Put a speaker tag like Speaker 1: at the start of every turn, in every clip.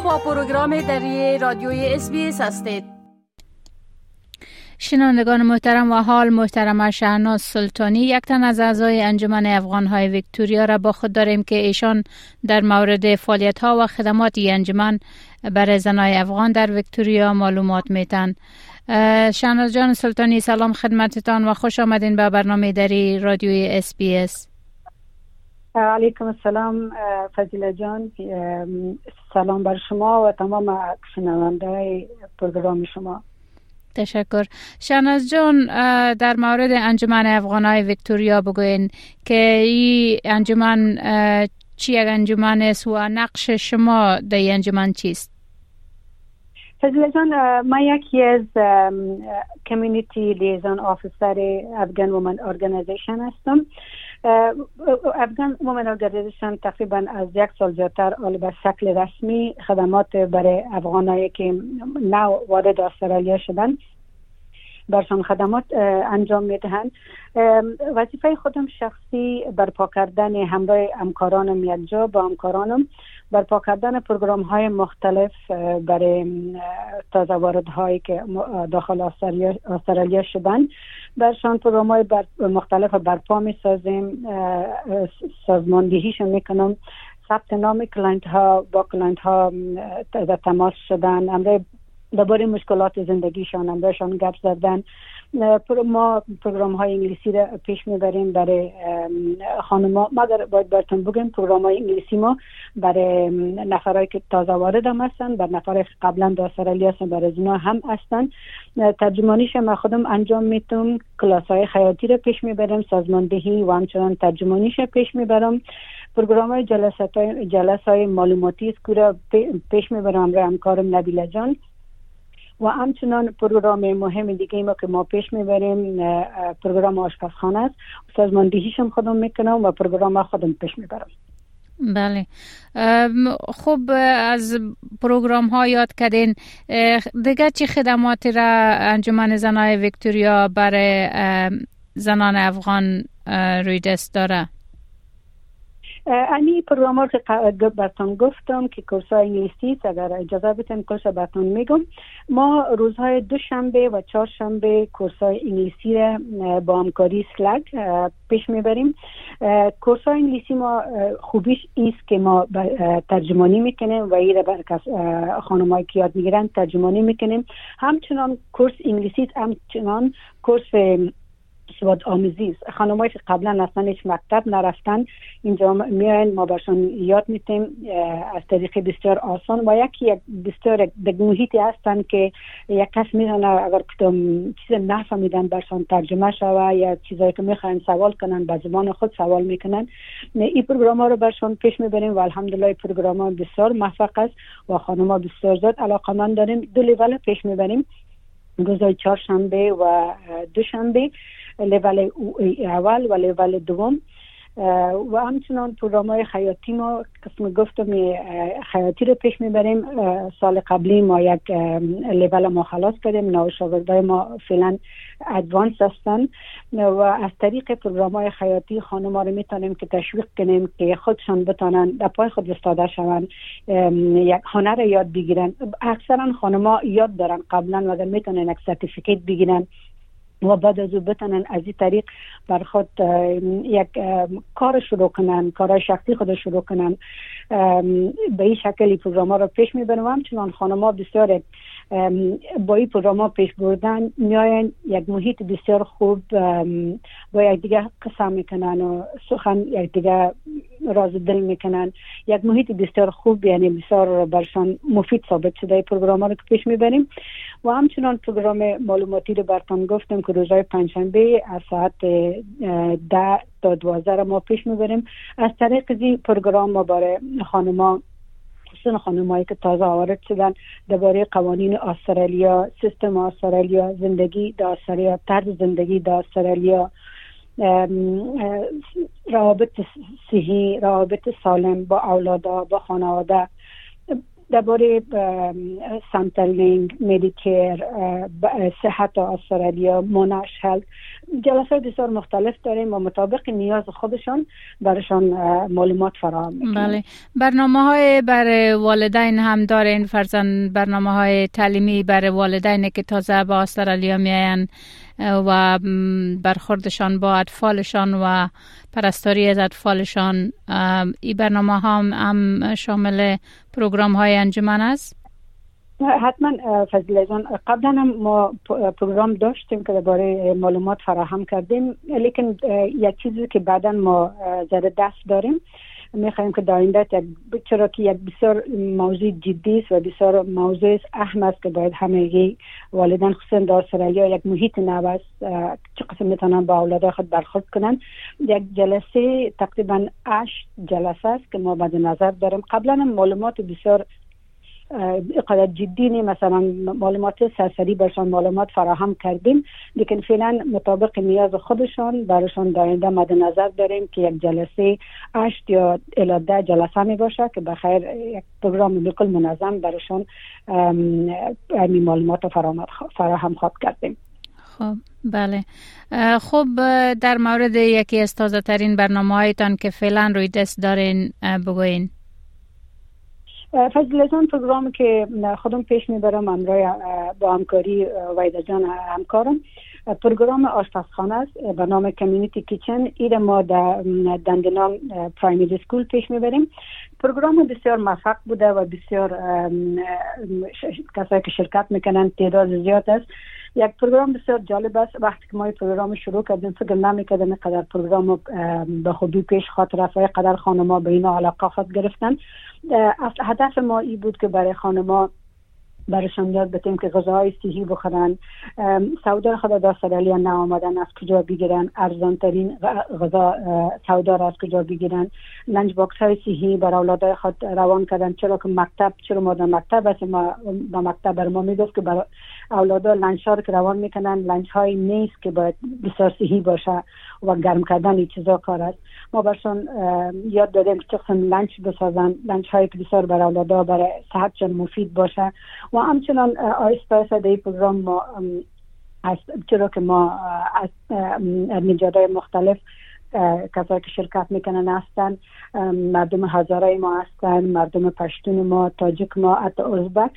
Speaker 1: با پروگرام دری رادیوی SBS هستید.
Speaker 2: شنوندگان محترم و حال محترم شهناز سلطانی یک تن از اعضای انجمن افغان های ویکتوریا را با خود داریم که ایشان در مورد فعالیت ها و خدمات انجمن برای زنای افغان در ویکتوریا معلومات میتن شهناز جان سلطانی سلام خدمتتان و خوش آمدین به برنامه دری رادیوی SBS
Speaker 3: علیکم السلام فضیله جان. سلام بر شما و تمام شنونده پروگرام شما.
Speaker 2: تشکر. شهناز جان در مورد انجمن افغانای ویکتوریا بگوین که این انجمن چی یک انجمن است و نقش شما در انجمن چیست؟
Speaker 3: فضیله جان ما یکی از community liaison officer Afghan Women Organisation هستم. Afghan Women Organisation تقریبا از یک سال زیادتر حال به شکل رسمی خدمات برای افغانایی که نو وارد استرالیا شدن برشان خدمات انجام می‌دهند. وظیفه خودم شخصی برپا کردن همراه همکارانم یک جا با همکارانم. برپا کردن پروگرام های مختلف برای تازه وارد هایی که داخل استرالیا شدن. برشان پروگرام های بر مختلف برپا می سازیم سازماندهیشون می‌کنم. ثبت نام client ها با client ها در تماس شدن امروز درباره مشکلات زندگیشان هم بهشان گپ زدن. ما پروگرام های انگلیسی را پیش می‌بریم برای خانم مگر باید براتون بگم پروگرام های انگلیسی ما برای نفرهایی که تازه وارد هم هستن بر نفرهای قبلا در استرالیا هستن برای اونا هم هستن. ترجمانیش ما خودم انجام می‌تونم کلاس های خیاطی را پیش می‌برم. سازماندهی و همچنان ترجمانیش پیش می‌برم. پروگرام های جلسه های معلوماتی است پیش می‌برم. را همکارم نبیله جان. و همچنان پروگرام مهم دیگه ما که ما پیش می‌بریم پروگرام آشپزخانه است. سازماندهیشم خودم می‌کنم و پروگرام خودم پیش می‌برم.
Speaker 2: بله. خوب از پروگرام ها یاد کردین. دیگه چی خدماتی را انجمن زنای ویکتوریا برای زنان افغان روی دست داره
Speaker 3: امی پروگرام که براتون گفتم که کورس های انگلیسی اگر اجازه بتیم کورس براتون میگم. ما روزهای دوشنبه و چهارشنبه کورس های انگلیسی را با همکاری سلگ پیش می‌بریم. کورس های انگلیسی ما خوبیش ایست که ما ترجمانی می‌کنیم و ایره بر خانمایی که یاد می‌گیرن ترجمانی می‌کنیم. همچنان کورس انگلیسی همچنان کورس سواد آموزی خانمایی که قبلا اصلا هیچ مکتب نرفتن اینجا میاین ما برشان یاد میتیم از طریق بسیار آسان و یکی یک بسیار محیطی هستن که یک کس می‌تونه اگر کدام چیز نفهمیدن برشان ترجمه شوه یا چیزایی که می‌خواین سوال کنن به زبان خود سوال می‌کنن. این پروگرام ها رو برشان پیش می‌بریم و الحمدلله پروگرام ها بسیار موفق است و خانم ها بسیار زیاد علاقه من داریم. دو لیول پیش می‌بریم. روزهای چهارشنبه و دوشنبه. لول اول و لول دوم و همچنان پروگرام های خیاطی ما قسم گفتم خیاطی رو پیش می‌بریم سال قبلی ما یک لیول ما خلاص کردیم نو شاگردای ما فعلا advance هستن و از طریق پروگرام های خیاطی خانم رو می‌تونیم که تشویق کنیم که خودشان بتانن در پای خود استاده شون یک هنر یاد بگیرن اکثرا خانم یاد دارن قبلا و می‌تونن یک certificate بگیرن و بعد از او بتونن از این طریق بر خود یک کار شروع کنن کار شخصی خود شروع کنن. به این شکلی پروگرام ها رو پیش می‌برم. همچنان خانم بسیار با این پروگرام پیش بردن میاین یک محیط بسیار خوب با یک دیگه قسم می‌کنن و سخن یک دیگه راز دل می‌کنن. یک محیط بسیار خوب یعنی بسیار برشان مفید ثابت شده پروگرام رو که پیش می‌بریم. و همچنان پروگرام معلوماتی رو برتان گفتم که روزهای پنجشنبه از ساعت ده تا دوازده ما پیش می‌بریم. از طریق این پروگرام ما برای خانما خصوصا خانمایی که تازه وارد شدن درباره قوانین استرالیا سیستم استرالیا زندگی در استرالیا طرز زندگی در استرالیا روابط صحی روابط سالم با اولادا با خانواده. درباره سنترلینگ مدیکر صحت استرالیا موناش هلت جلسه بسیار مختلف داریم و مطابق نیاز خودشان برشان معلومات فراهم
Speaker 2: بله. برنامه های بر والدین هم دارین فرزن برنامه های تعلیمی بر والدین که تازه به استرالیا میاین و برخوردشان با اطفالشان و پرستاری از اطفالشان. این برنامه هم, هم شامل پروگرام های انجمن است.
Speaker 3: حتما فضل جان قبلا هم ما پروگرام داشتیم که درباره معلومات فراهم کردیم. لیکن یک چیزی که بعدا ما زده دست داریم می‌خوایم که در چرا که یک بسیار موضوع جدی است و بسیار موضوع اهم است که باید همه والدین خصوصا در استرالیا یک محیط نو است چه قسم می‌تونن با اولاد خود برخورد کنن. یک جلسه تقریبا 8 جلسه است که ما بعد نظر داریم. قبلا هم معلومات بسیار قدر جدی مثلا معلومات سرسری برشان معلومات فراهم کردیم لیکن فعلا مطابق نیاز خودشان برشان در مد نظر داریم که یک جلسه اشت یا الاده جلسه می باشه که بخیر یک پروگرام بکل منظم برشان این معلومات فراهم خواد کردیم.
Speaker 2: خب بله. خب در مورد یکی از تازه ترین برنامه هایتان که فعلا روی دست دارین بگوین
Speaker 3: فضل پروگرام که خودم پیش می‌برم امرای با همکاری ویدا جان همکارم. پروگرام آشپزخانه است به نام Community Kitchen ایره ما در Dandenong Primary School پیش می‌بریم. پروگرام بسیار موفق بوده و بسیار کسایی که شرکت می‌کنن تعداد زیاد است. یک پروگرام بسیار جالب است. وقتی که ما این پروگرام شروع کردیم فکر نمی‌کردم قدر پروگرام به خوبی پیش خاد رفت ای قدر خانما به اینا علاقه خود گرفتن. هدف ما ای بود که برای خانما برشان یاد بتیم که غذاهای صحی بخورن. سودا خوده در استرالیا آمدن از کجا بگیرن ارزان ترین غذا سودا را از کجا بگیرن. lunch box های صحی بر اولادای خود روان کردن. چرا که مکتب چرا ما در مکتب است ما با مکتب بر ما می‌گفت که اولادا lunch ها که روان می‌کنن lunch های نیست که باید بسیار صحی باشه و گرم کردن این چیزا کار است. ما برشان یاد دادیم که چقدر lunch بسازن lunch های که بسیار برای اولادا برای صحت مفید باشه. و همچنان آیستا آیستا در پروگرام ما چرا که ما از نژادهای مختلف کسایی که شرکت می‌کنن هستن. مردم هزاره ما هستن مردم پشتون ما تاجک ما حتی ازبک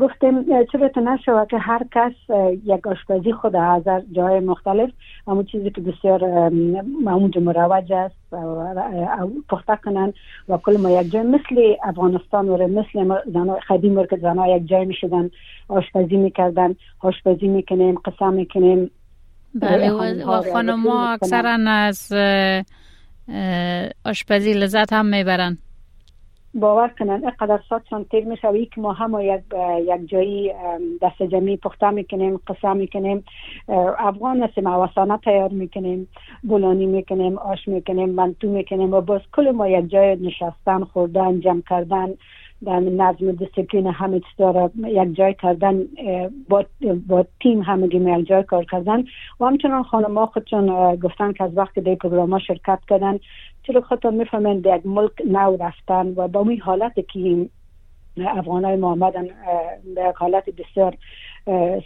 Speaker 3: گفتیم چرا ایتو نشوه که هر کس یک آشپزی خود از جای مختلف همون چیزی که بسیار اونجا مروج است پخته کنن و کل ما یک جای مثل افغانستان و مثل زنای قدیم که زنها یک جای می‌شدن آشپزی می‌کردن آشپزی می‌کنیم قصه می‌کنیم
Speaker 2: بله و خانم ها اکثرا از آشپزی لذت هم می‌برن
Speaker 3: باور کنن اینقدر ساعتشان تیر میشه و که ما یک, یک جایی دست جمعی پخته می‌کنیم قصه می‌کنیم افغان هستیم اوسانه تیار می‌کنیم بولانی می‌کنیم آش می‌کنیم منتو می‌کنیم و باز کل ما یک جای نشستن خوردن جمع کردن در نظم دیسپلین همه داره. یک جای کردن با, با تیم همگی یک جای کار کردن. و همچنان خانم ها خودشون گفتن که از وقت در پروگرام شرکت کردن چرا خودتون می‌فهمن یک ملک نو رفتن و با این حالت که افغان های ما آمدن به حالت بسیار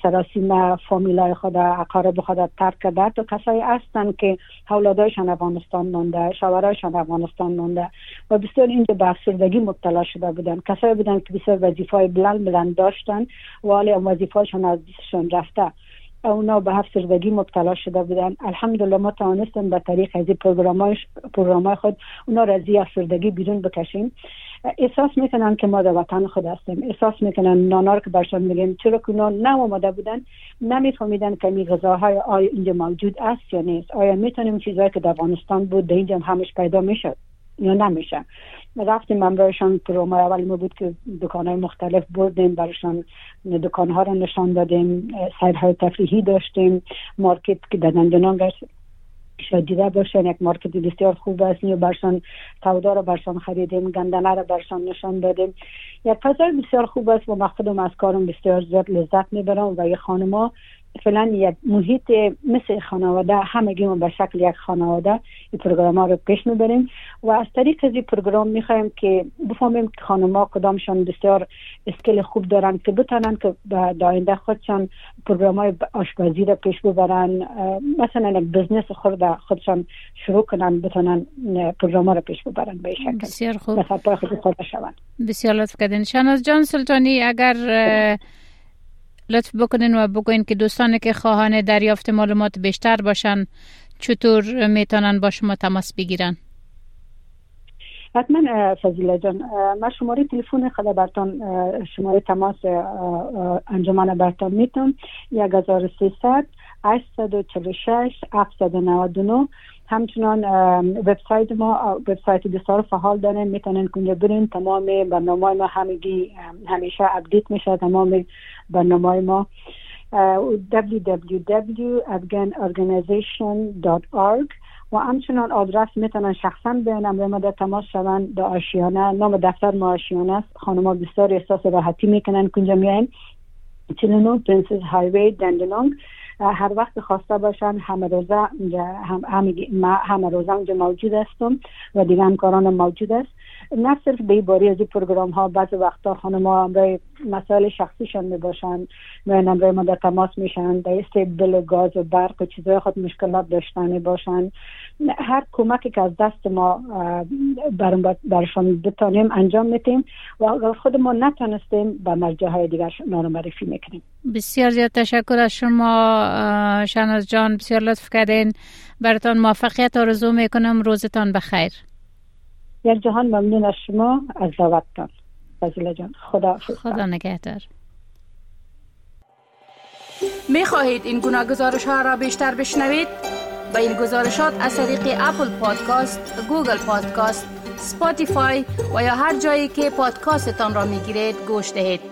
Speaker 3: سراسیمه فامیلای خود اقارب خود ترک کرده تو کسایی هستن که اولادایشان افغانستان مانده شوهرایشان افغانستان مانده و بسیار اینجا به افسردگی مبتلا شده بودن. کسایی بودن که بسیار وظیفه های بلند بلند داشتن و حالی وظیفهشان از دستشان رفته. اونا به افسردگی مبتلا شده بودن. الحمدلله ما توانستیم به طریق از پروگرام خود اونا را از افسردگی بیرون بکشیم. احساس می‌کنن که ما در وطن خود هستیم. احساس می‌کنن نانا که برشان میگیم. چرا که اونا آمده بودن. نمیفهمیدن که این غذاهای آیا اینجا موجود است یا نیست. آیا می‌تونیم چیزهایی که در افغانستان بود در اینجا همش پیدا می‌شد یا نمیشه. رفتیم من برایشان پرومای اول ما بود که دکان های مختلف بردیم برایشان دکان ها رو نشان دادیم های تفریحی داشتیم مارکت که دندنان شاید دیده باشن یک market بسیار خوب است. و برشان سودا رو برشان خریدیم گندنه رو برشان نشان دادیم. یک فضای بسیار خوب است و من خودم از کارم بسیار زیاد لذت می‌برم و یه خانما فعلا یک محیط مثل خانواده همگی ما به شکل یک خانواده این پروگرام ها رو پیش می‌بریم. و از طریق از این پروگرام می‌خوایم که بفهمیم که خانم ها کدامشان بسیار skill خوب دارن که بتانن که به د آینده خودشان پروگرام های آشپزی رو پیش ببرن. مثلا یک بزنس خود خودشان شروع کنن بتانن پروگرام ها رو پیش ببرن به شکل.
Speaker 2: بسیار خوب.
Speaker 3: خود شوند
Speaker 2: بسیار لطف کردین. شناز جان سلطانی اگر لطف بکنین و بگوین که دوستانی که خواهان دریافت معلومات بیشتر باشن چطور می‌تونن با شما تماس بگیرن؟
Speaker 3: حتما فضیله جان. من شماره تلفن خدا برتان شماره تماس انجمن برتان می‌تونم. 1300 846 799 همچنان وبسایت ما وبسایت بسیار فعال داریم می‌تونن کنجا برین تمام برنامه ما همگی همیشه اپدیت میشه. تمام برنامه ما www.afghanorganization.org و همچنان آدرس می‌تونن شخصا به نمره ما در تماس شوند. در آشیانه نام دفتر ما آشیانه است. خانم بسیار احساس راحتی می‌کنن. کنجا میایم 49 Princes Highway Dandenong. هر وقت خواسته باشن همه روزه هم همه روزه اونجا موجود هستم و دیگه همکاران موجود است نه صرف به باری از این پروگرام ها بعض وقتا خانم ها همراه مسائل شخصیشان می باشن و همراه ما در تماس میشن در قسمت bill گاز و برق و چیزهای خود مشکلات داشتنی باشن. هر کمکی که از دست ما برشان بتانیم انجام میتیم و اگر خود ما نتانستیم به مرجع های دیگر رو معرفی می‌کنیم.
Speaker 2: بسیار زیاد تشکر از شما شناز جان. بسیار لطف کردین. براتان موفقیت آرزو می‌کنم روزتان بخیر.
Speaker 3: یک جهان ممنون از شما از دعوتتان فضیله جان خدا
Speaker 2: خدا نگهدار
Speaker 1: می خواهید این گناه گزارش ها را بیشتر بشنوید؟ با این گزارشات از طریق اپل پادکاست، گوگل پادکاست، سپاتیفای و یا هر جایی که پادکاستتان را می گیرید گوش دهید.